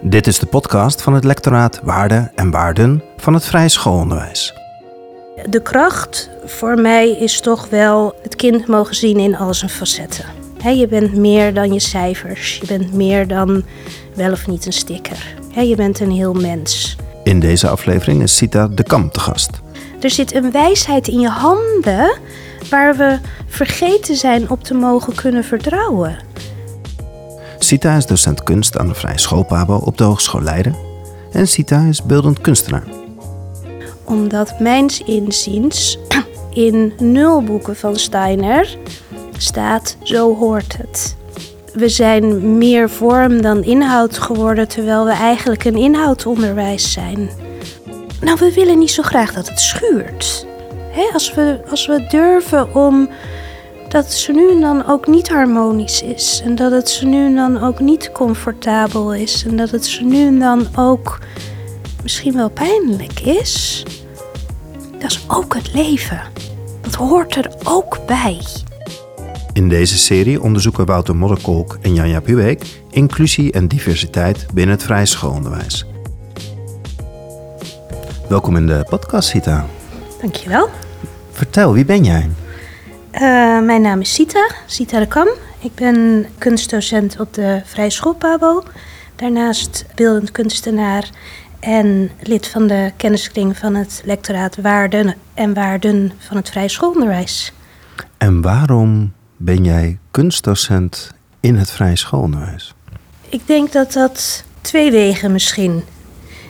Dit is de podcast van het lectoraat Waarden en Waarden van het Vrije Schoolonderwijs. De kracht voor mij is toch wel het kind mogen zien in al zijn facetten. je bent meer dan je cijfers. Je bent meer dan wel of niet een sticker. je bent een heel mens. In deze aflevering is Sita de Kam te gast. Er zit een wijsheid in je handen waar we vergeten zijn op te mogen kunnen vertrouwen. Sita is docent kunst aan de Vrije Schoolpabo op de Hogeschool Leiden. En Sita is beeldend kunstenaar. Omdat mijns inziens in nul boeken van Steiner staat zo hoort het. We zijn meer vorm dan inhoud geworden, terwijl we eigenlijk een inhoudonderwijs zijn. Nou, we willen niet zo graag dat het schuurt. als, we, als we durven om dat het ze nu en dan ook niet harmonisch is. En dat het ze nu en dan ook niet comfortabel is. En dat het ze nu en dan ook misschien wel pijnlijk is. Dat is ook het leven. Dat hoort er ook bij. In deze serie onderzoeken Wouter Modderkolk en Janja Puweek inclusie en diversiteit binnen het vrije schoolonderwijs. Welkom in de podcast, Sita. Dankjewel. Vertel, wie ben jij? Uh, mijn naam is Sita, Sita de Kam. Ik ben kunstdocent op de Vrije School Pabo. Daarnaast beeldend kunstenaar en lid van de kenniskring van het lectoraat Waarden en Waarden van het Vrije Schoolonderwijs. En waarom ben jij kunstdocent in het Vrije Schoolonderwijs? Ik denk dat dat twee wegen misschien.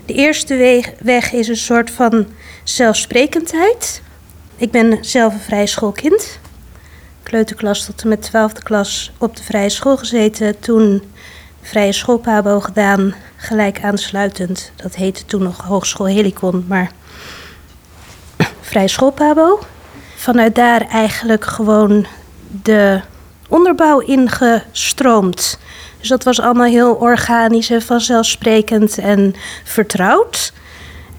De eerste weg, is een soort van zelfsprekendheid. Ik ben zelf een vrije schoolkind kleuterklas tot en met twaalfde klas op de vrije school gezeten. Toen vrije schoolpabo gedaan, gelijk aansluitend. Dat heette toen nog Hogeschool Helicon, maar vrije schoolpabo. Vanuit daar eigenlijk gewoon de onderbouw ingestroomd. Dus dat was allemaal heel organisch en vanzelfsprekend en vertrouwd.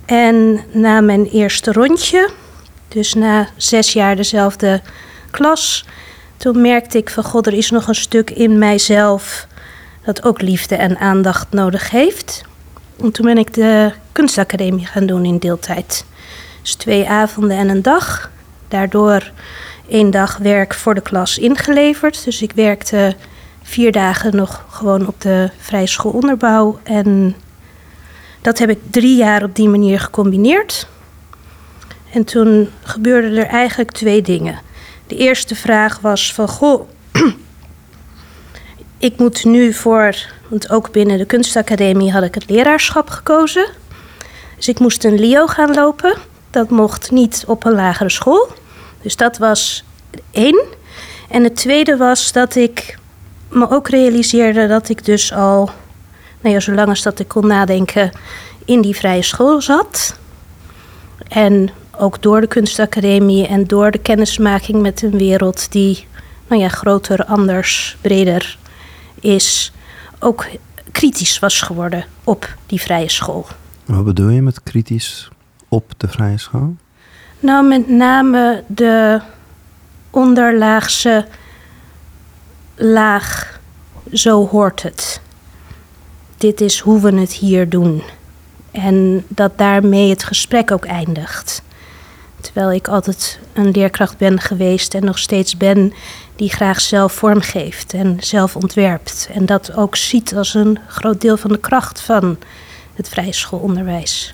En na mijn eerste rondje, dus na zes jaar dezelfde klas, toen merkte ik van god, er is nog een stuk in mijzelf dat ook liefde en aandacht nodig heeft. En toen ben ik de kunstacademie gaan doen in deeltijd. Dus twee avonden en een dag. Daardoor één dag werk voor de klas ingeleverd. Dus ik werkte vier dagen nog gewoon op de vrije schoolonderbouw. En dat heb ik drie jaar op die manier gecombineerd. En toen gebeurden er eigenlijk twee dingen. De eerste vraag was van, goh, ik moet nu voor, want ook binnen de kunstacademie had ik het leraarschap gekozen. Dus ik moest een LIO gaan lopen. Dat mocht niet op een lagere school. Dus dat was één. En het tweede was dat ik me ook realiseerde dat ik dus al, nou ja, zolang als dat ik kon nadenken, in die vrije school zat. En ook door de kunstacademie en door de kennismaking met een wereld die nou ja, groter, anders, breder is, ook kritisch was geworden op die vrije school. Wat bedoel je met kritisch op de vrije school? Nou, met name de onderlaagse laag, zo hoort het. Dit is hoe we het hier doen. En dat daarmee het gesprek ook eindigt. Terwijl ik altijd een leerkracht ben geweest en nog steeds ben die graag zelf vormgeeft en zelf ontwerpt. En dat ook ziet als een groot deel van de kracht van het vrije schoolonderwijs.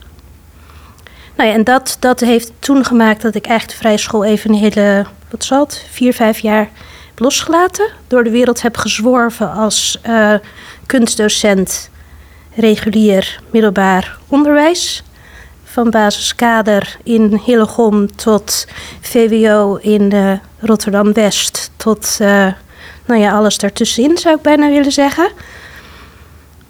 Nou ja, en dat, dat heeft toen gemaakt dat ik eigenlijk de vrije school even een hele, wat zal het, vier, vijf jaar heb losgelaten. Door de wereld heb gezworven als uh, kunstdocent, regulier middelbaar onderwijs van basiskader in Hillegom tot VWO in uh, Rotterdam-West. Tot uh, nou ja, alles daartussenin zou ik bijna willen zeggen.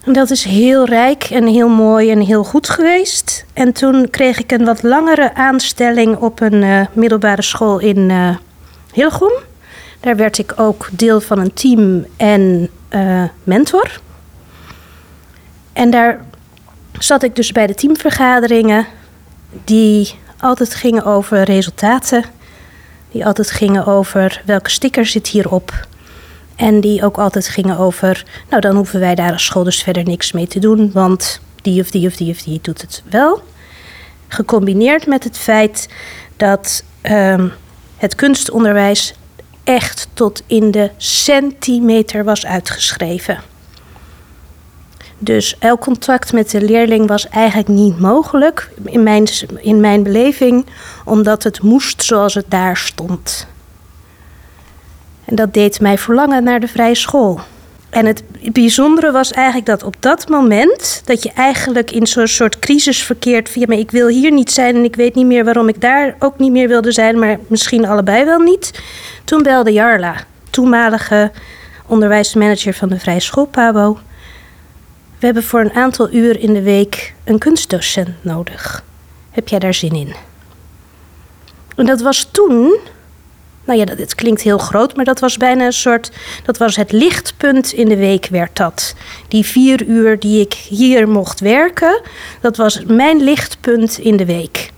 En dat is heel rijk en heel mooi en heel goed geweest. En toen kreeg ik een wat langere aanstelling op een uh, middelbare school in Hillegom. Daar werd ik ook deel van een team en mentor. En daar zat ik dus bij de teamvergaderingen die altijd gingen over resultaten, die altijd gingen over welke sticker zit hierop. En die ook altijd gingen over, nou dan hoeven wij daar als school dus verder niks mee te doen, want die of die of die of die doet het wel. Gecombineerd met het feit dat ehm, het kunstonderwijs echt tot in de centimeter was uitgeschreven. Dus elk contact met de leerling was eigenlijk niet mogelijk in mijn, in mijn beleving, omdat het moest zoals het daar stond. En dat deed mij verlangen naar de vrije school. En het bijzondere was eigenlijk dat op dat moment, dat je eigenlijk in zo'n soort crisis verkeert via, maar ik wil hier niet zijn en ik weet niet meer waarom ik daar ook niet meer wilde zijn, maar misschien allebei wel niet. Toen belde Jarla, toenmalige onderwijsmanager van de Vrije School Pabo. We hebben voor een aantal uur in de week een kunstdocent nodig. Heb jij daar zin in? En dat was toen nou ja, dat, het klinkt heel groot, maar dat was bijna een soort. Dat was het lichtpunt in de week, werd dat. Die vier uur die ik hier mocht werken, dat was mijn lichtpunt in de week.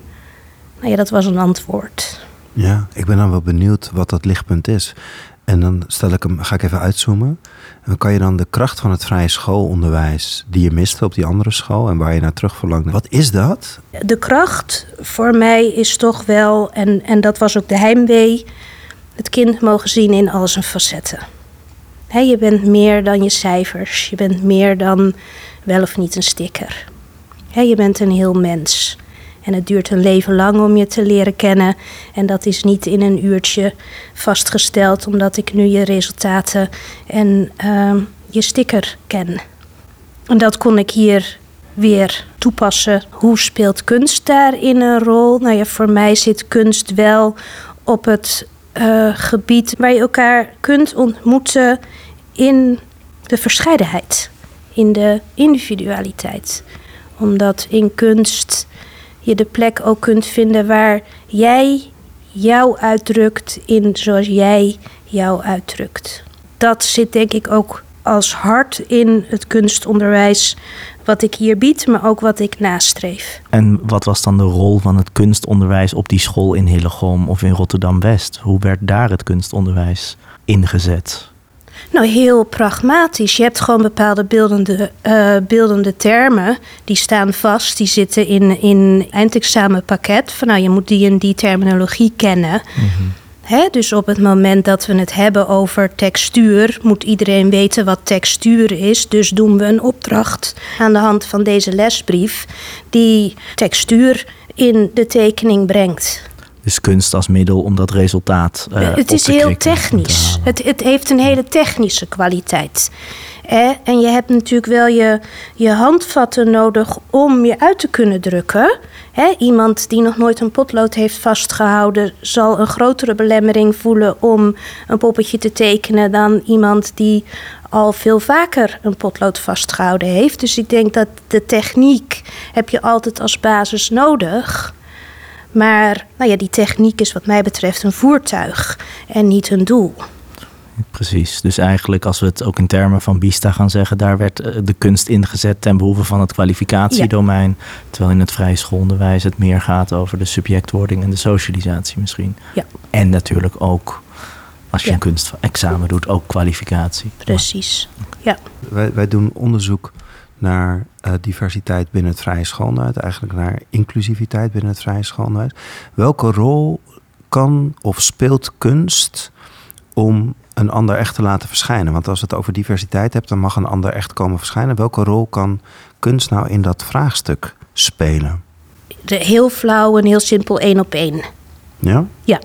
Nou ja, dat was een antwoord. Ja, ik ben dan wel benieuwd wat dat lichtpunt is. En dan stel ik hem, ga ik even uitzoomen. En kan je dan de kracht van het vrije schoolonderwijs die je miste op die andere school en waar je naar terug verlangde. Wat is dat? De kracht voor mij is toch wel, en, en dat was ook de heimwee, het kind mogen zien in al zijn facetten. je bent meer dan je cijfers. Je bent meer dan wel of niet een sticker. je bent een heel mens. En het duurt een leven lang om je te leren kennen. En dat is niet in een uurtje vastgesteld, omdat ik nu je resultaten en ehm, je sticker ken. En dat kon ik hier weer toepassen. Hoe speelt kunst daarin een rol? Nou ja, voor mij zit kunst wel op het uh, gebied waar je elkaar kunt ontmoeten in de verscheidenheid, in de individualiteit. Omdat in kunst je de plek ook kunt vinden waar jij jou uitdrukt in zoals jij jou uitdrukt. Dat zit denk ik ook als hart in het kunstonderwijs wat ik hier bied, maar ook wat ik nastreef. En wat was dan de rol van het kunstonderwijs op die school in Hillegom of in Rotterdam-West? Hoe werd daar het kunstonderwijs ingezet? Nou, heel pragmatisch. Je hebt gewoon bepaalde beeldende, uh, beeldende termen. Die staan vast, die zitten in, in eindexamenpakket. Van nou, je moet die en die terminologie kennen. Mm dus op het moment dat we het hebben over textuur, moet iedereen weten wat textuur is. Dus doen we een opdracht aan de hand van deze lesbrief die textuur in de tekening brengt. Dus kunst als middel om dat resultaat. Uh, het is heel technisch. Het, het heeft een hele technische kwaliteit. En je hebt natuurlijk wel je, je handvatten nodig om je uit te kunnen drukken. Iemand die nog nooit een potlood heeft vastgehouden, zal een grotere belemmering voelen om een poppetje te tekenen dan iemand die al veel vaker een potlood vastgehouden heeft. Dus ik denk dat de techniek heb je altijd als basis nodig. Maar nou ja, die techniek is wat mij betreft een voertuig en niet een doel. Precies. Dus eigenlijk, als we het ook in termen van BISTA gaan zeggen, daar werd eh, de kunst ingezet ten behoeve van het kwalificatiedomein. Terwijl in het vrije schoolonderwijs het meer gaat over de subjectwording en de socialisatie misschien. Ja. En natuurlijk ook, als je een kunstexamen doet, ook kwalificatie. Precies. Ja. Wij, wij doen onderzoek naar uh, diversiteit binnen het vrije schoolonderwijs, eigenlijk naar inclusiviteit binnen het vrije schoolonderwijs. Welke rol kan of speelt kunst om een ander echt te laten verschijnen? Want als het over diversiteit hebt, dan mag een ander echt komen verschijnen. Welke rol kan kunst nou in dat vraagstuk spelen? De heel flauw en heel simpel één op één. Ja? Ja.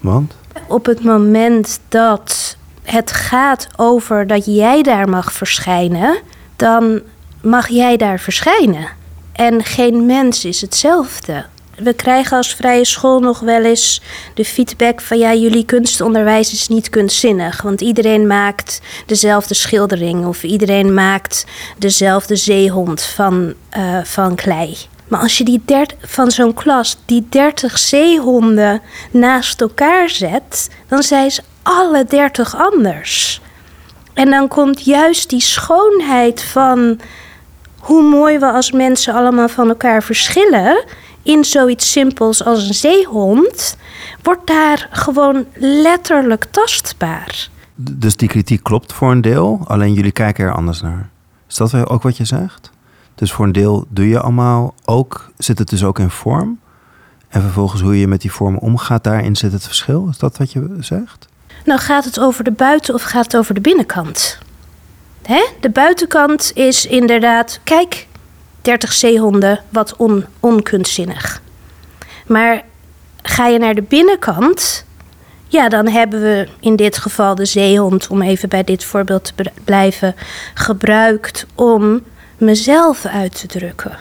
Want? Op het moment dat het gaat over dat jij daar mag verschijnen, dan mag jij daar verschijnen. En geen mens is hetzelfde we krijgen als vrije school nog wel eens de feedback van ja, jullie kunstonderwijs is niet kunstzinnig. Want iedereen maakt dezelfde schildering of iedereen maakt dezelfde zeehond van, uh, van klei. Maar als je die dert, van zo'n klas die 30 zeehonden naast elkaar zet, dan zijn ze alle 30 anders. En dan komt juist die schoonheid van hoe mooi we als mensen allemaal van elkaar verschillen in zoiets simpels als een zeehond, wordt daar gewoon letterlijk tastbaar. Dus die kritiek klopt voor een deel, alleen jullie kijken er anders naar. Is dat ook wat je zegt? Dus voor een deel doe je allemaal ook, zit het dus ook in vorm? En vervolgens hoe je met die vorm omgaat, daarin zit het verschil? Is dat wat je zegt? Nou, gaat het over de buiten of gaat het over de binnenkant? Hè? De buitenkant is inderdaad, kijk, 30 zeehonden, wat on, onkunstzinnig. Maar ga je naar de binnenkant, ja, dan hebben we in dit geval de zeehond, om even bij dit voorbeeld te blijven, gebruikt om mezelf uit te drukken.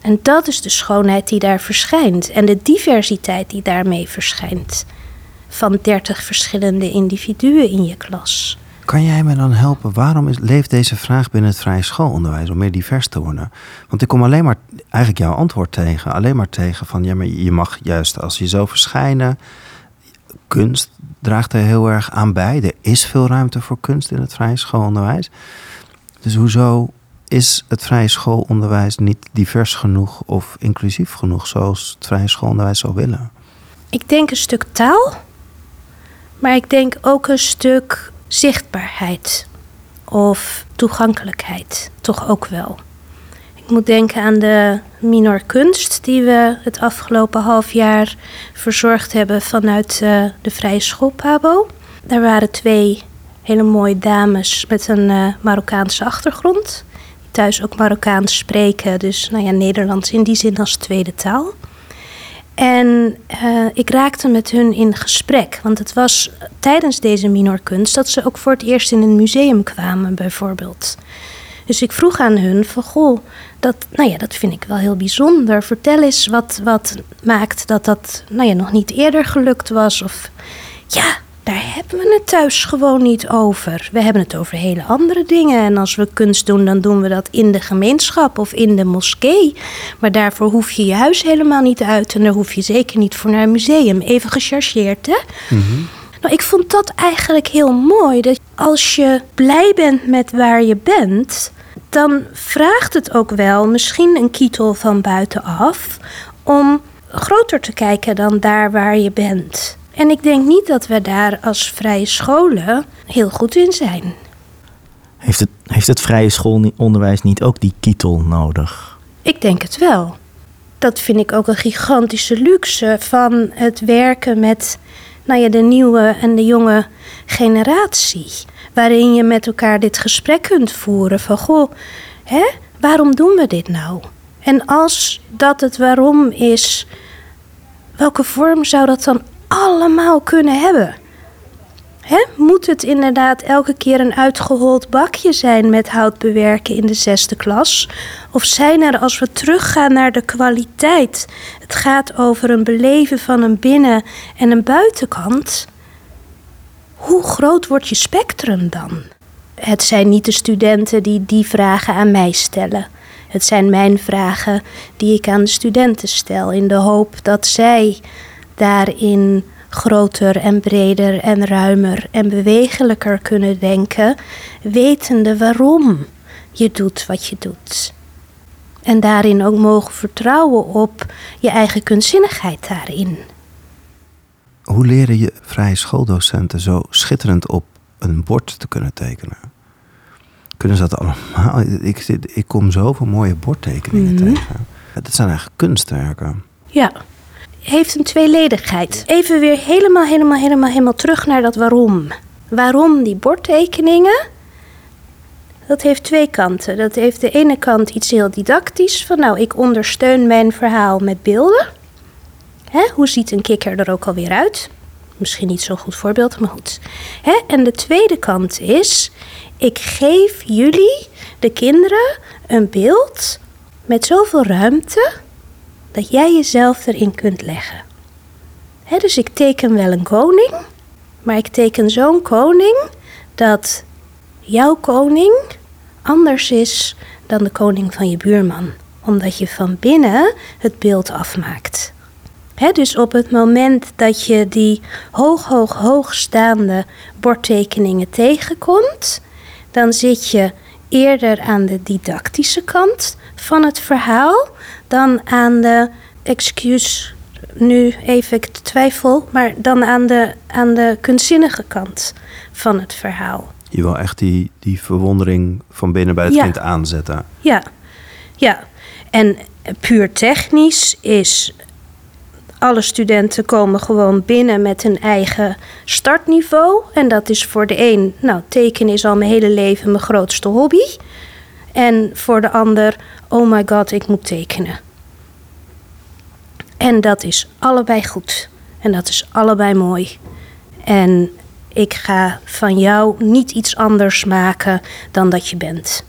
En dat is de schoonheid die daar verschijnt en de diversiteit die daarmee verschijnt. Van 30 verschillende individuen in je klas. Kan jij me dan helpen? Waarom leeft deze vraag binnen het vrije schoolonderwijs om meer divers te worden? Want ik kom alleen maar, eigenlijk jouw antwoord tegen, alleen maar tegen van ja, maar je mag juist als je zo verschijnen. Kunst draagt er heel erg aan bij. Er is veel ruimte voor kunst in het vrije schoolonderwijs. Dus hoezo is het vrije schoolonderwijs niet divers genoeg of inclusief genoeg zoals het vrije schoolonderwijs zou willen? Ik denk een stuk taal, maar ik denk ook een stuk zichtbaarheid of toegankelijkheid, toch ook wel. Ik moet denken aan de minor kunst die we het afgelopen half jaar verzorgd hebben vanuit uh, de Vrije School Pabo. Daar waren twee hele mooie dames met een uh, Marokkaanse achtergrond. Die thuis ook Marokkaans spreken, dus nou ja, Nederlands in die zin als tweede taal. En uh, ik raakte met hun in gesprek. Want het was tijdens deze minorkunst dat ze ook voor het eerst in een museum kwamen, bijvoorbeeld. Dus ik vroeg aan hun van, goh, dat, nou ja, dat vind ik wel heel bijzonder. Vertel eens wat, wat maakt dat dat nou ja, nog niet eerder gelukt was. Of ja, daar hebben we het thuis gewoon niet over. We hebben het over hele andere dingen. En als we kunst doen, dan doen we dat in de gemeenschap of in de moskee. Maar daarvoor hoef je je huis helemaal niet uit. En daar hoef je zeker niet voor naar een museum. Even gechargeerd, hè? Mhm. Nou, ik vond dat eigenlijk heel mooi. Dat als je blij bent met waar je bent, dan vraagt het ook wel misschien een kietel van buitenaf om groter te kijken dan daar waar je bent. En ik denk niet dat we daar als vrije scholen heel goed in zijn. Heeft het, heeft het vrije schoolonderwijs niet ook die kietel nodig? Ik denk het wel. Dat vind ik ook een gigantische luxe van het werken met nou ja, de nieuwe en de jonge generatie. Waarin je met elkaar dit gesprek kunt voeren van goh, hè, waarom doen we dit nou? En als dat het waarom is, welke vorm zou dat dan allemaal kunnen hebben. Moet het inderdaad elke keer een uitgehold bakje zijn met hout bewerken in de zesde klas? Of zijn er, als we teruggaan naar de kwaliteit, het gaat over een beleven van een binnen- en een buitenkant? Hoe groot wordt je spectrum dan? Het zijn niet de studenten die die vragen aan mij stellen. Het zijn mijn vragen die ik aan de studenten stel, in de hoop dat zij daarin groter en breder en ruimer en bewegelijker kunnen denken, wetende waarom je doet wat je doet. En daarin ook mogen vertrouwen op je eigen kunstzinnigheid daarin. Hoe leren je vrije schooldocenten zo schitterend op een bord te kunnen tekenen? Kunnen ze dat allemaal? Ik, ik kom zoveel mooie bordtekeningen mm tegen. Het zijn eigenlijk kunstwerken. Ja, heeft een tweeledigheid. Even weer helemaal, helemaal, helemaal, helemaal terug naar dat waarom. Waarom die bordtekeningen? Dat heeft twee kanten. Dat heeft de ene kant iets heel didactisch. Van nou, ik ondersteun mijn verhaal met beelden. Hè, hoe ziet een kikker er ook alweer uit? Misschien niet zo'n goed voorbeeld, maar goed. Hè, en de tweede kant is, ik geef jullie, de kinderen, een beeld met zoveel ruimte dat jij jezelf erin kunt leggen. dus ik teken wel een koning, maar ik teken zo'n koning dat jouw koning anders is dan de koning van je buurman, omdat je van binnen het beeld afmaakt. dus op het moment dat je die hoog, hoog, hoog staande bordtekeningen tegenkomt, dan zit je eerder aan de didactische kant van het verhaal dan aan de excuse nu even ik twijfel, maar dan aan de, aan de kunstzinnige kant van het verhaal. Je wil echt die, die verwondering van binnen bij het Ja. kind aanzetten. Ja, ja. En puur technisch is. Alle studenten komen gewoon binnen met een eigen startniveau. En dat is voor de een, nou, tekenen is al mijn hele leven mijn grootste hobby. En voor de ander, oh my god, ik moet tekenen. En dat is allebei goed. En dat is allebei mooi. En ik ga van jou niet iets anders maken dan dat je bent.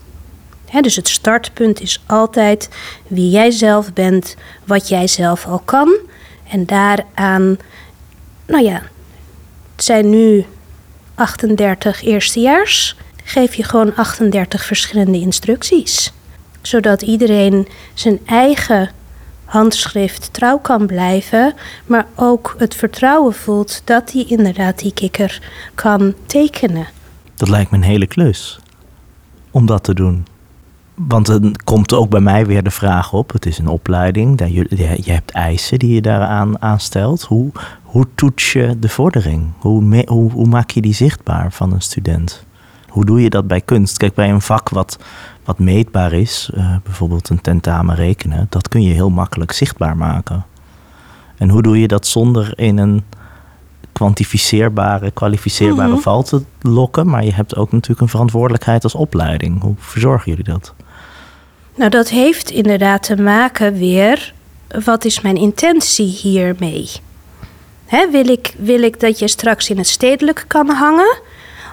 Dus het startpunt is altijd wie jij zelf bent, wat jij zelf al kan. En daaraan, nou ja, het zijn nu 38 eerstejaars. Geef je gewoon 38 verschillende instructies. Zodat iedereen zijn eigen handschrift trouw kan blijven, maar ook het vertrouwen voelt dat hij inderdaad die kikker kan tekenen. Dat lijkt me een hele klus om dat te doen. Want dan komt ook bij mij weer de vraag op: het is een opleiding, je, hebt eisen die je daaraan aanstelt. Hoe, hoe toets je de vordering? Hoe, hoe maak je die zichtbaar van een student? Hoe doe je dat bij kunst? Kijk, bij een vak wat, wat meetbaar is, eh, bijvoorbeeld een tentamen rekenen, dat kun je heel makkelijk zichtbaar maken. En hoe doe je dat zonder in een kwantificeerbare, kwalificeerbare Mhm. val te lokken? Maar je hebt ook natuurlijk een verantwoordelijkheid als opleiding. Hoe verzorgen jullie dat? Nou, dat heeft inderdaad te maken weer. Wat is mijn intentie hiermee? Wil, ik, wil ik dat je straks in het stedelijk kan hangen?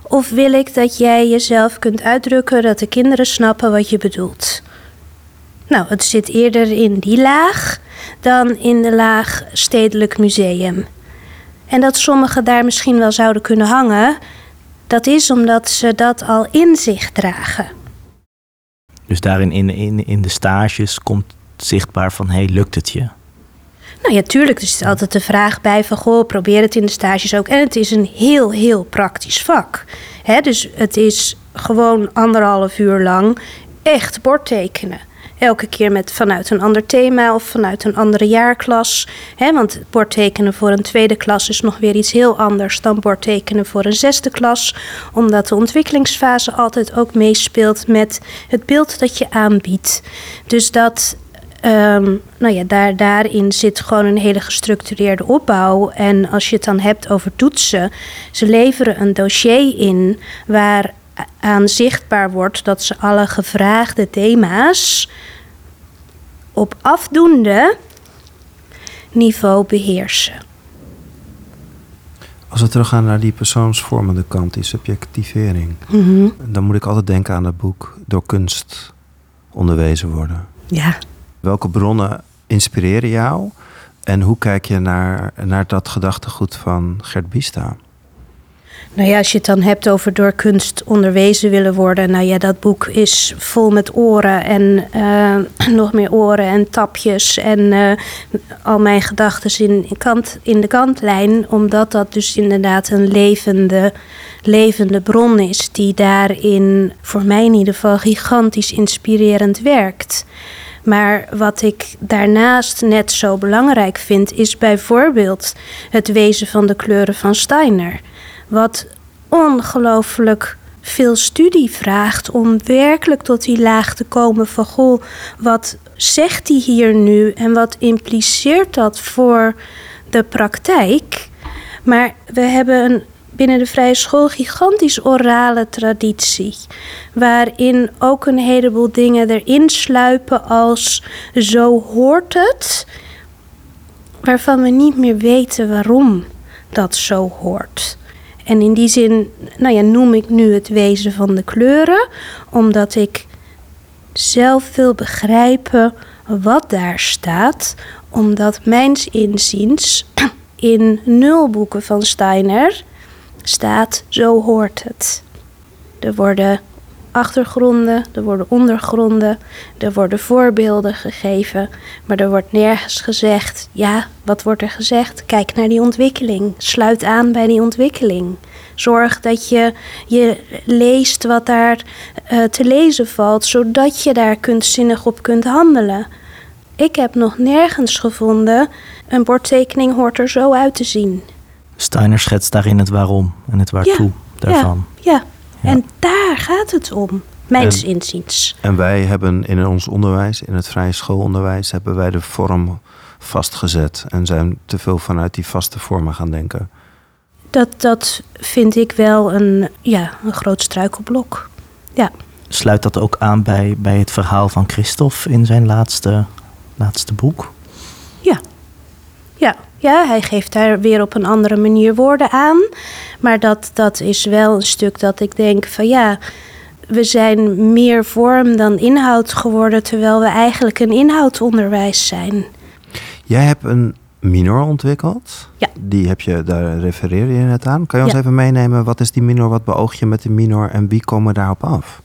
Of wil ik dat jij jezelf kunt uitdrukken dat de kinderen snappen wat je bedoelt? Nou, het zit eerder in die laag dan in de laag stedelijk museum. En dat sommigen daar misschien wel zouden kunnen hangen, dat is omdat ze dat al in zich dragen. Dus daarin in, in, in de stages komt zichtbaar van, hé, hey, lukt het je? Nou ja, tuurlijk. Er zit altijd de vraag bij van... goh, probeer het in de stages ook. En het is een heel, heel praktisch vak. Dus het is gewoon anderhalf uur lang echt bordtekenen. Elke keer met vanuit een ander thema of vanuit een andere jaarklas. Hè, want bordtekenen voor een tweede klas is nog weer iets heel anders dan bordtekenen voor een zesde klas. Omdat de ontwikkelingsfase altijd ook meespeelt met het beeld dat je aanbiedt. Dus dat Ehm, nou ja, daar, daarin zit gewoon een hele gestructureerde opbouw. En als je het dan hebt over toetsen, ze leveren een dossier in waar aan zichtbaar wordt dat ze alle gevraagde thema's op afdoende niveau beheersen. Als we teruggaan naar die persoonsvormende kant, die subjectivering, dan moet ik altijd denken aan het boek Door kunst onderwezen worden. Ja. Welke bronnen inspireren jou en hoe kijk je naar, naar dat gedachtegoed van Gert Bista? Nou ja, als je het dan hebt over door kunst onderwezen willen worden. Nou ja, dat boek is vol met oren en eh, nog meer oren en tapjes. En eh, al mijn gedachten in, in, kant, in de kantlijn. Omdat dat dus inderdaad een levende, levende bron is. Die daarin, voor mij in ieder geval, gigantisch inspirerend werkt. Maar wat ik daarnaast net zo belangrijk vind, is bijvoorbeeld het wezen van de kleuren van Steiner. Wat ongelooflijk veel studie vraagt om werkelijk tot die laag te komen van goh, wat zegt hij hier nu en wat impliceert dat voor de praktijk? Maar we hebben een, binnen de vrije school gigantisch orale traditie, waarin ook een heleboel dingen erin sluipen als zo hoort het, waarvan we niet meer weten waarom dat zo hoort. En in die zin nou ja, noem ik nu het wezen van de kleuren, omdat ik zelf wil begrijpen wat daar staat, omdat mijns inziens in nul boeken van Steiner staat zo hoort het. Er worden achtergronden, er worden ondergronden, er worden voorbeelden gegeven, maar er wordt nergens gezegd, ja, wat wordt er gezegd? Kijk naar die ontwikkeling, sluit aan bij die ontwikkeling. Zorg dat je, je leest wat daar uh, te lezen valt, zodat je daar kunstzinnig op kunt handelen. ik heb nog nergens gevonden. Een bordtekening hoort er zo uit te zien. Steiner schetst daarin het waarom en het waartoe daarvan. Ja, ja. en daar gaat het om, mijns inziens. En wij hebben in ons onderwijs, in het vrije schoolonderwijs, hebben wij de vorm vastgezet en zijn te veel vanuit die vaste vormen gaan denken. Dat, dat vind ik wel een, ja, een groot struikelblok. Ja. Sluit dat ook aan bij, bij het verhaal van Christophe in zijn laatste, laatste boek? Ja. Ja, hij geeft daar weer op een andere manier woorden aan. Maar dat, dat is wel een stuk dat ik denk van ja, we zijn meer vorm dan inhoud geworden, terwijl we eigenlijk een inhoudonderwijs zijn. Jij hebt een minor ontwikkeld. Ja. Die heb je, daar refereer je net aan. Kan je ons even meenemen, wat is die minor, wat beoog je met de minor en wie komen daarop af?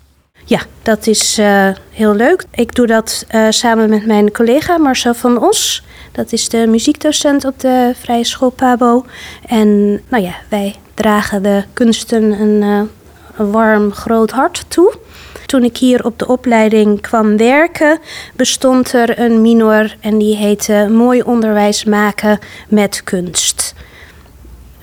Ja, dat is uh, heel leuk. Ik doe dat uh, samen met mijn collega Marcel van Os. Dat is de muziekdocent op de Vrije School Pabo. En nou ja, wij dragen de kunsten een, uh, een warm, groot hart toe. Toen ik hier op de opleiding kwam werken, bestond er een minor en die heette Mooi onderwijs maken met kunst.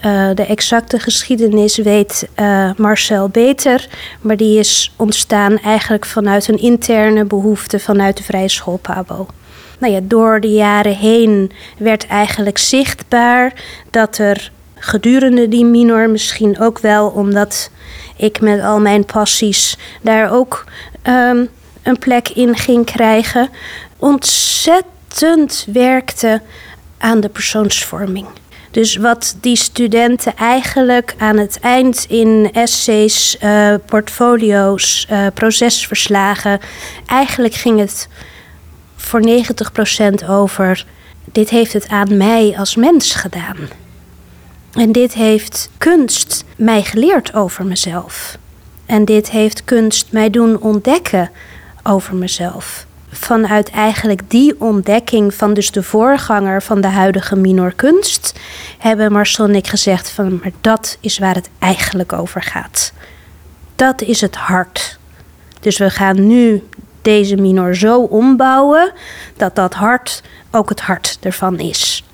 Uh, de exacte geschiedenis weet uh, Marcel beter, maar die is ontstaan eigenlijk vanuit een interne behoefte vanuit de Vrije School Pabo. Nou ja, door de jaren heen werd eigenlijk zichtbaar dat er gedurende die minor, misschien ook wel omdat ik met al mijn passies daar ook um, een plek in ging krijgen, ontzettend werkte aan de persoonsvorming. Dus wat die studenten eigenlijk aan het eind in essays, uh, portfolio's, uh, procesverslagen, eigenlijk ging het voor 90% over: dit heeft het aan mij als mens gedaan. En dit heeft kunst mij geleerd over mezelf. En dit heeft kunst mij doen ontdekken over mezelf. Vanuit eigenlijk die ontdekking van dus de voorganger van de huidige minor kunst... hebben Marcel en ik gezegd van, maar dat is waar het eigenlijk over gaat. Dat is het hart. Dus we gaan nu deze minor zo ombouwen dat dat hart ook het hart ervan is.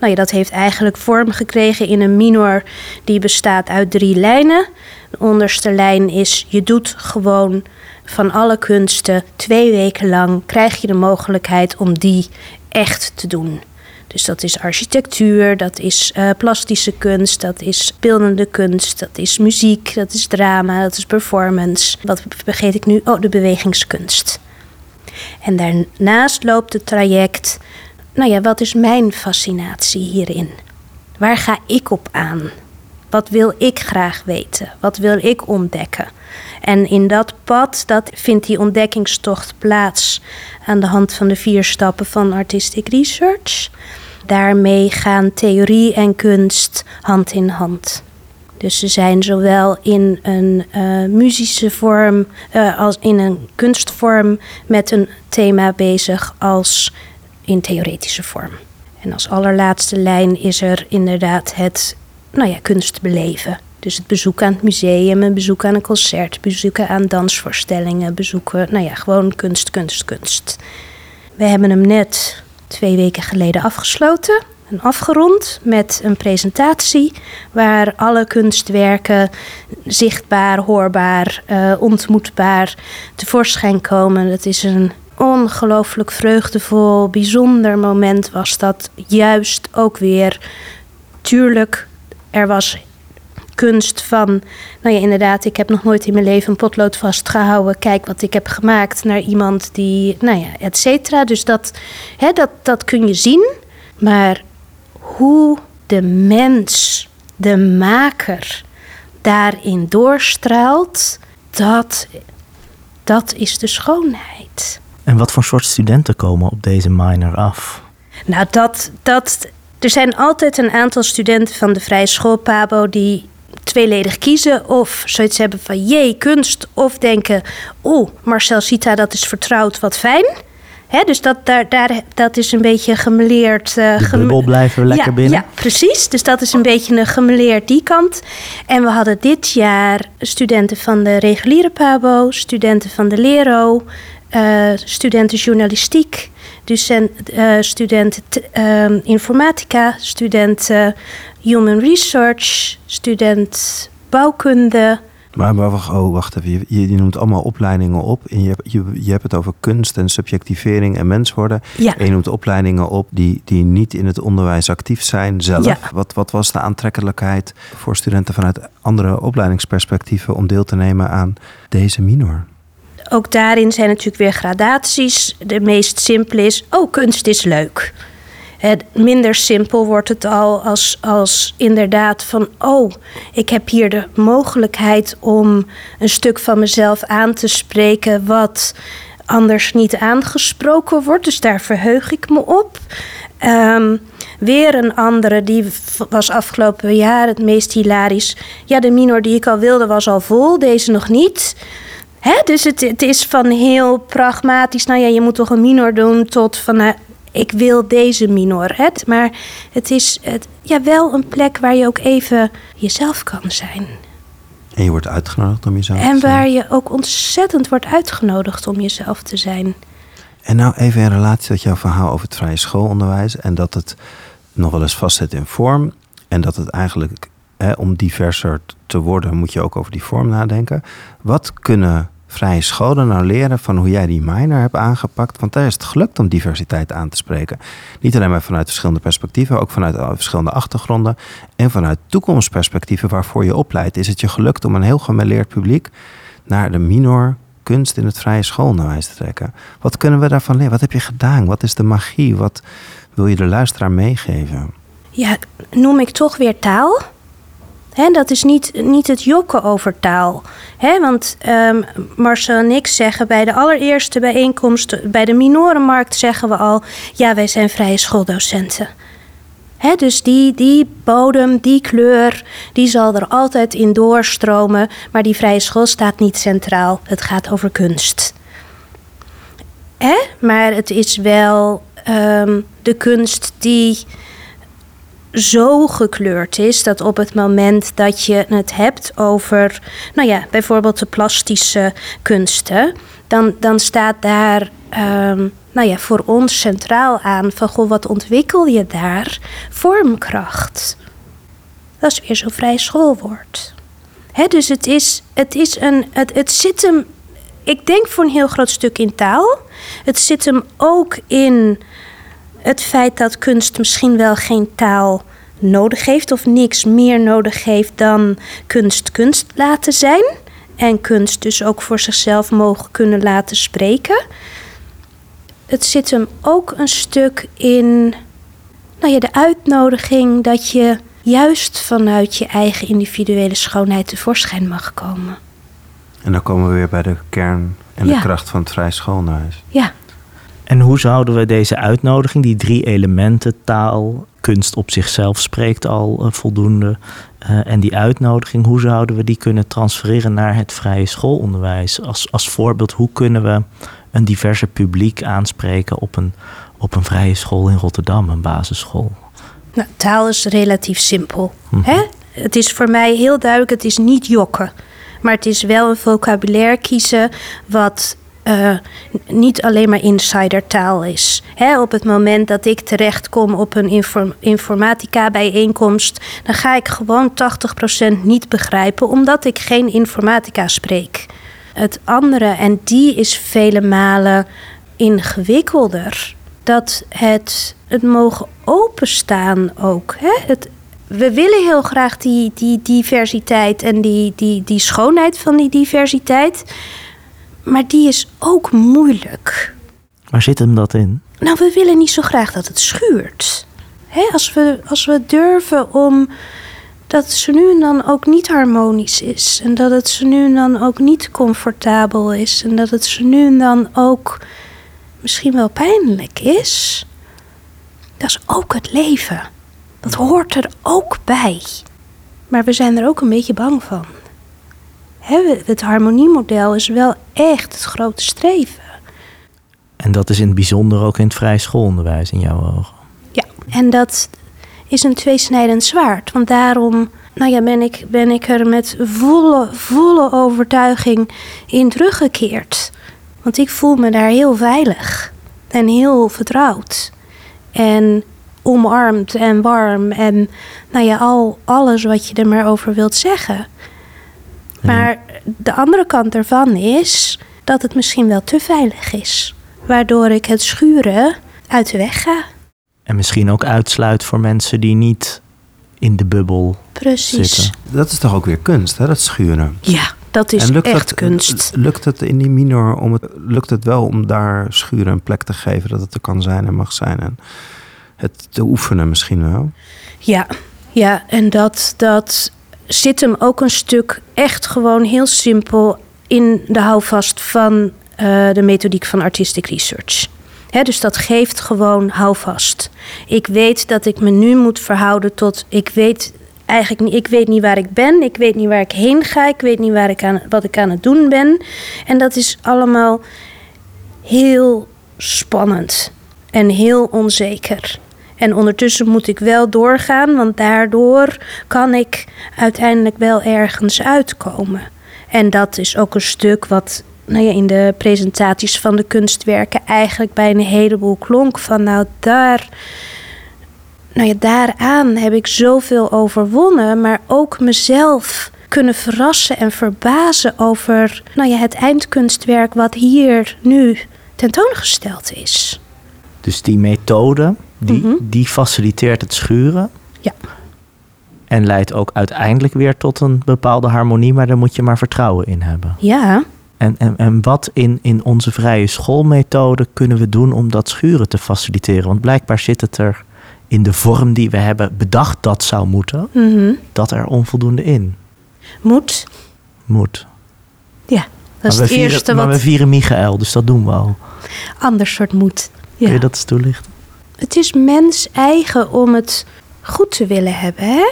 Nou ja, dat heeft eigenlijk vorm gekregen in een minor die bestaat uit drie lijnen. De onderste lijn is je doet gewoon van alle kunsten twee weken lang krijg je de mogelijkheid om die echt te doen. Dus dat is architectuur, dat is uh, plastische kunst, dat is beeldende kunst, dat is muziek, dat is drama, dat is performance. Wat vergeet ik nu? Oh, de bewegingskunst. En daarnaast loopt het traject nou ja, wat is mijn fascinatie hierin? Waar ga ik op aan? Wat wil ik graag weten? Wat wil ik ontdekken? En in dat pad, dat vindt die ontdekkingstocht plaats aan de hand van de vier stappen van artistic research. Daarmee gaan theorie en kunst hand in hand. Dus ze zijn zowel in een uh, muzische vorm uh, als in een kunstvorm met een thema bezig als in theoretische vorm. En als allerlaatste lijn is er inderdaad het nou ja, kunst beleven. Dus het bezoek aan het museum, een bezoek aan een concert, bezoeken aan dansvoorstellingen, bezoeken, nou ja, gewoon kunst, kunst, kunst. We hebben hem net twee weken geleden afgesloten en afgerond met een presentatie waar alle kunstwerken zichtbaar, hoorbaar, uh, ontmoetbaar tevoorschijn komen. Dat is een ongelooflijk vreugdevol, bijzonder moment was dat juist ook weer. Tuurlijk, er was kunst van, nou ja, inderdaad, ik heb nog nooit in mijn leven een potlood vastgehouden. Kijk wat ik heb gemaakt naar iemand die, nou ja, et cetera. Dus dat, hè, dat, dat kun je zien. Maar hoe de mens, de maker, daarin doorstraalt, dat, dat is de schoonheid. En wat voor soort studenten komen op deze minor af? Nou, dat, dat, er zijn altijd een aantal studenten van de Vrije School Pabo die tweeledig kiezen. Of zoiets hebben van jee, kunst. Of denken, oeh, Marcel Sita, dat is vertrouwd, wat fijn. He, dus dat, daar, daar, dat is een beetje gemeleerd. Uh, de bubbel blijven we lekker ja, binnen. Ja, precies. Dus dat is een beetje een gemeleerd die kant. En we hadden dit jaar studenten van de reguliere PABO, studenten van de LERO, uh, studenten journalistiek docent, eh, studenten t- ehm, informatica, studenten human research, student bouwkunde. Maar, maar wacht, oh, wacht even. Je, noemt allemaal opleidingen op. En je, hebt- je, je hebt het over kunst en subjectivering en mens worden. Ja. En je noemt opleidingen op die, die niet in het onderwijs actief zijn zelf. Ja. Wat, wat was de aantrekkelijkheid voor studenten vanuit andere opleidingsperspectieven om deel te nemen aan deze minor? Ook daarin zijn natuurlijk weer gradaties. De meest simpele is, oh, kunst is leuk. Het minder simpel wordt het al als, als inderdaad van, oh, ik heb hier de mogelijkheid om een stuk van mezelf aan te spreken wat anders niet aangesproken wordt. Dus daar verheug ik me op. Ehm, weer een andere, die was afgelopen jaar het meest hilarisch. Ja, de minor die ik al wilde was al vol, deze nog niet. Hè? Dus het, het is van heel pragmatisch. Nou ja, je moet toch een minor doen tot van. nou, ik wil deze minor. Hè? Maar het is het, ja, wel een plek waar je ook even jezelf kan zijn. En je wordt uitgenodigd om jezelf En te zijn. waar je ook ontzettend wordt uitgenodigd om jezelf te zijn. En nou even in relatie tot jouw verhaal over het vrije schoolonderwijs. En dat het nog wel eens vastzit in vorm. En dat het eigenlijk, om diverser te worden, moet je ook over die vorm nadenken. Wat kunnen vrije scholen nou leren van hoe jij die minor hebt aangepakt? Want daar is het gelukt om diversiteit aan te spreken. Niet alleen maar vanuit verschillende perspectieven, ook vanuit eh, verschillende achtergronden. En vanuit toekomstperspectieven waarvoor je opleidt. Is het je gelukt om een heel gemêleerd publiek naar de minor kunst in het vrije schoolonderwijs te trekken. Wat kunnen we daarvan leren? Wat heb je gedaan? Wat is de magie? Wat wil je de luisteraar meegeven? Ja, noem ik toch weer taal. Hè, dat is niet, niet het jokken over taal. Hè, want ehm, Marcel en ik zeggen bij de allereerste bijeenkomst, bij de minorenmarkt, zeggen we al: ja, wij zijn vrije schooldocenten. Hè, dus die, die bodem, die kleur, die zal er altijd in doorstromen. Maar die vrije school staat niet centraal. Het gaat over kunst. Hè? Maar het is wel ehm, de kunst die zo gekleurd is dat op het moment dat je het hebt over, nou ja, bijvoorbeeld de plastische kunsten, dan, dan staat daar, ehm, nou ja, voor ons centraal aan van, goh, wat ontwikkel je daar? Vormkracht. Dat is weer zo'n vrij schoolwoord. Hè, dus het is, het is een, het, het zit hem, ik denk voor een heel groot stuk in taal. Het zit hem ook in het feit dat kunst misschien wel geen taal nodig heeft of niks meer nodig heeft dan kunst kunst laten zijn. En kunst dus ook voor zichzelf mogen kunnen laten spreken. Het zit hem ook een stuk in nou ja, de uitnodiging dat je juist vanuit je eigen individuele schoonheid tevoorschijn mag komen. En dan komen we weer bij de kern en de kracht van het vrije schoolonderwijs. Ja. En hoe zouden we deze uitnodiging, die drie elementen, taal, kunst op zichzelf spreekt al eh, voldoende, eh, en die uitnodiging, hoe zouden we die kunnen transfereren naar het vrije schoolonderwijs? Als, als voorbeeld, hoe kunnen we een diverser publiek aanspreken op een, op een vrije school in Rotterdam, een basisschool? Nou, taal is relatief simpel. Mhm. Hè? Het is voor mij heel duidelijk, het is niet jokken. Maar het is wel een vocabulaire kiezen wat eh, niet alleen maar insidertaal is. Op het moment dat ik terechtkom op een inform- informatica bijeenkomst... dan ga ik gewoon 80% niet begrijpen... omdat ik geen informatica spreek. Het andere, en die is vele malen ingewikkelder... dat het, het mogen openstaan ook. Het, we willen heel graag die, die diversiteit en die, die, die schoonheid van die diversiteit. Maar die is ook moeilijk. Waar zit hem dat in? Nou, we willen niet zo graag dat het schuurt. Hè, als, we, als we durven om dat zo nu en dan ook niet harmonisch is. En dat het zo nu en dan ook niet comfortabel is. En dat het zo nu en dan ook misschien wel pijnlijk is. Dat is ook het leven. Dat hoort er ook bij. Maar we zijn er ook een beetje bang van. Hè, het harmoniemodel is wel echt het grote streven. En dat is in het bijzonder ook in het vrije schoolonderwijs in jouw ogen. Ja, en dat is een tweesnijdend zwaard. Want daarom nou ja, ben, ik, ben ik er met volle, volle overtuiging in teruggekeerd. Want ik voel me daar heel veilig. en heel vertrouwd. En omarmd en warm en nou ja, al, alles wat je er maar over wilt zeggen. Maar de andere kant ervan is dat het misschien wel te veilig is. Waardoor ik het schuren uit de weg ga. En misschien ook uitsluit voor mensen die niet in de bubbel Precies. zitten. Dat is toch ook weer kunst, hè? Dat schuren. Ja, dat is en lukt echt het, kunst. Lukt het in die minor om het, lukt het wel om daar schuren een plek te geven dat het er kan zijn en mag zijn en het te oefenen misschien wel? Ja, ja en dat, dat zit hem ook een stuk echt gewoon heel simpel in de houvast van eh, de methodiek van artistic research. Dus dat geeft gewoon houvast. Ik weet dat ik me nu moet verhouden tot. Ik weet eigenlijk niet, ik weet niet waar ik ben. Ik weet niet waar ik heen ga. Ik weet niet waar ik aan, wat ik aan het doen ben. En dat is allemaal heel spannend en heel onzeker. En ondertussen moet ik wel doorgaan, want daardoor kan ik uiteindelijk wel ergens uitkomen. En dat is ook een stuk wat nou ja, in de presentaties van de kunstwerken eigenlijk bij een heleboel klonk. Van nou, daar, nou ja, daaraan heb ik zoveel overwonnen, maar ook mezelf kunnen verrassen en verbazen over nou ja, het eindkunstwerk wat hier nu tentoongesteld is. Dus die methode, die, Mhm. die faciliteert het schuren. Ja. En leidt ook uiteindelijk weer tot een bepaalde harmonie, maar daar moet je maar vertrouwen in hebben. Ja, En, en, en wat in, in onze vrije schoolmethode kunnen we doen om dat schuren te faciliteren? Want blijkbaar zit het er in de vorm die we hebben bedacht dat zou moeten, mhm. dat er onvoldoende in moet. moet. Ja, dat is maar het vieren, eerste maar wat we vieren Michael, dus dat doen we al. ander soort moet. Kun Ja. je dat eens toelichten? Het is mens eigen om het goed te willen hebben, hè?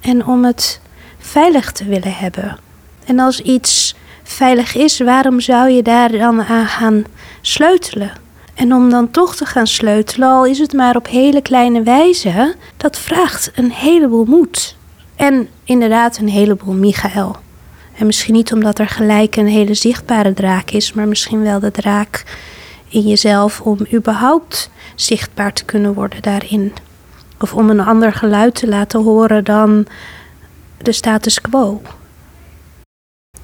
En om het veilig te willen hebben. En als iets veilig is, waarom zou je daar dan aan gaan sleutelen? En om dan toch te gaan sleutelen, al is het maar op hele kleine wijze, dat vraagt een heleboel moed. En inderdaad een heleboel Michael. En misschien niet omdat er gelijk een hele zichtbare draak is, maar misschien wel de draak in jezelf om überhaupt zichtbaar te kunnen worden daarin. Of om een ander geluid te laten horen dan de status quo.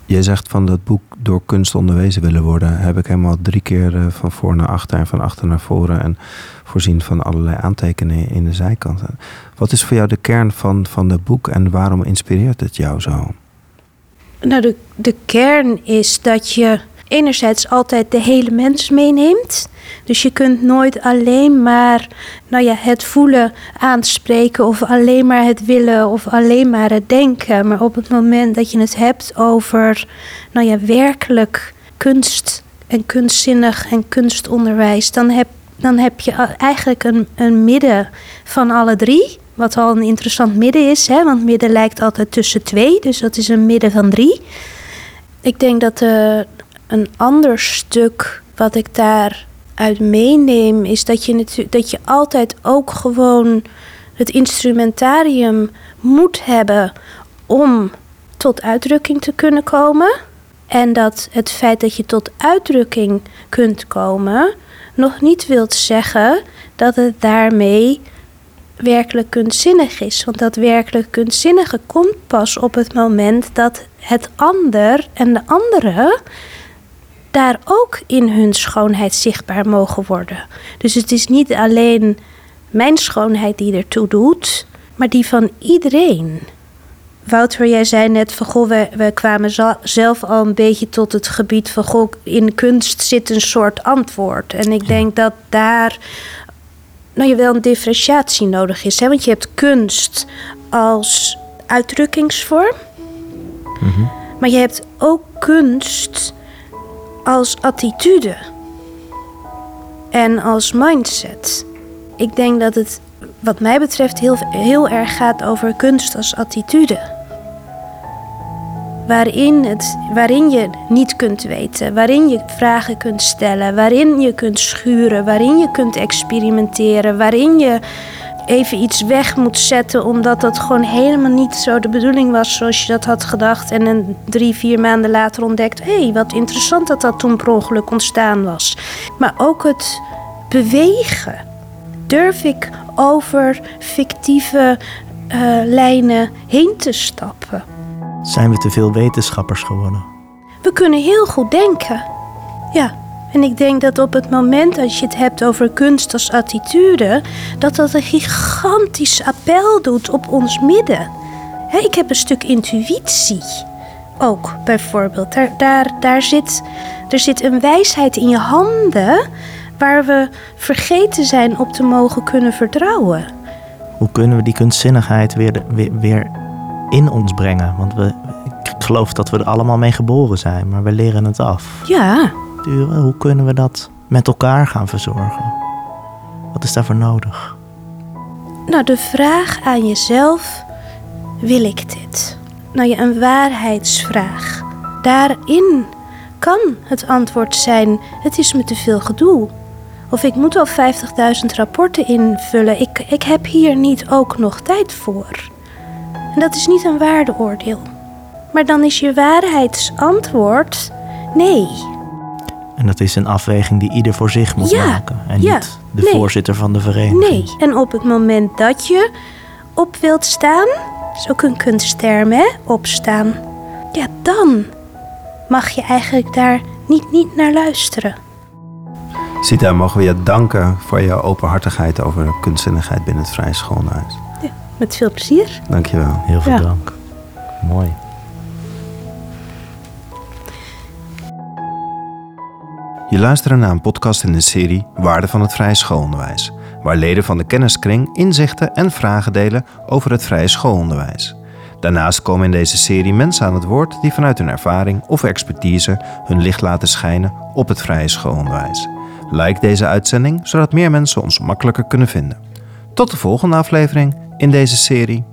Jij zegt van dat boek door kunst onderwezen willen worden. Heb ik helemaal drie keer eh, van voor naar achter en van achter naar voren. En voorzien van allerlei aantekeningen in de zijkanten. Wat is voor jou de kern van, van het boek en waarom inspireert het jou zo? Nou, de, de kern is dat je enerzijds altijd de hele mens meeneemt. Dus je kunt nooit alleen maar nou ja, het voelen aanspreken of alleen maar het willen of alleen maar het denken. Maar op het moment dat je het hebt over nou ja, werkelijk kunst en kunstzinnig en kunstonderwijs, dan heb, dan heb je eigenlijk een, een midden van alle drie. Wat al een interessant midden is, hè? want midden lijkt altijd tussen twee, dus dat is een midden van drie. Ik denk dat eh, een ander stuk wat ik daaruit meeneem, is dat je, dat je altijd ook gewoon het instrumentarium moet hebben om tot uitdrukking te kunnen komen. En dat het feit dat je tot uitdrukking kunt komen, nog niet wilt zeggen dat het daarmee werkelijk kunstzinnig is. Want dat werkelijk kunstzinnige komt pas op het moment dat het ander en de andere daar ook in hun schoonheid zichtbaar mogen worden. Dus het is niet alleen mijn schoonheid die ertoe doet, maar die van iedereen. Wouter, jij zei net van goh, we, we kwamen zelf al een beetje tot het gebied van goh, in kunst zit een soort antwoord. En ik denk dat daar nou, je wel een differentiatie nodig is. Hè? Want je hebt kunst als uitdrukkingsvorm. Maar je hebt ook kunst als attitude. En als mindset. Ik denk dat het wat mij betreft heel, heel erg gaat over kunst als attitude. Waarin, het, waarin je niet kunt weten, waarin je vragen kunt stellen, waarin je kunt schuren, waarin je kunt experimenteren, waarin je even iets weg moet zetten omdat dat gewoon helemaal niet zo de bedoeling was zoals je dat had gedacht. En een drie, vier maanden later ontdekt, hé, hey, wat interessant dat dat toen per ongeluk ontstaan was. Maar ook het bewegen? Durf ik over fictieve eh, lijnen heen te stappen? Zijn we te veel wetenschappers geworden? We kunnen heel goed denken. Ja, en ik denk dat op het moment dat je het hebt over kunst als attitude, dat dat een gigantisch appel doet op ons midden. Ik heb een stuk intuïtie ook, bijvoorbeeld. Daar, daar, daar zit, er zit een wijsheid in je handen waar we vergeten zijn op te mogen kunnen vertrouwen. Hoe kunnen we die kunstzinnigheid weer, weer, weer in ons brengen? Want we, ik geloof dat we er allemaal mee geboren zijn, maar we leren het af. Ja, Hoe kunnen we dat met elkaar gaan verzorgen? Wat is daarvoor nodig? nou de vraag aan jezelf, wil ik dit? Nou ja, een waarheidsvraag. Daarin kan het antwoord zijn, het is me te veel gedoe. Of ik moet al 50.000 rapporten invullen, ik, ik heb hier niet ook nog tijd voor. En dat is niet een waardeoordeel. Maar dan is je waarheidsantwoord nee. En dat is een afweging die ieder voor zich moet Ja, maken. En ja, niet de nee. voorzitter van de vereniging. Nee. En op het moment dat je op wilt staan, is ook een kunstterm, hè? Opstaan. Ja, dan mag je eigenlijk daar niet, niet naar luisteren. Sita, mogen we je danken voor je openhartigheid over de kunstzinnigheid binnen het Vrije Schoolhuis. Met veel plezier. Dankjewel. Heel veel Ja. dank. Mooi. Je luistert naar een podcast in de serie Waarde van het Vrije Schoolonderwijs, waar leden van de kenniskring inzichten en vragen delen over het vrije schoolonderwijs. Daarnaast komen in deze serie mensen aan het woord die vanuit hun ervaring of expertise hun licht laten schijnen op het vrije schoolonderwijs. Like deze uitzending zodat meer mensen ons makkelijker kunnen vinden. Tot de volgende aflevering in deze serie.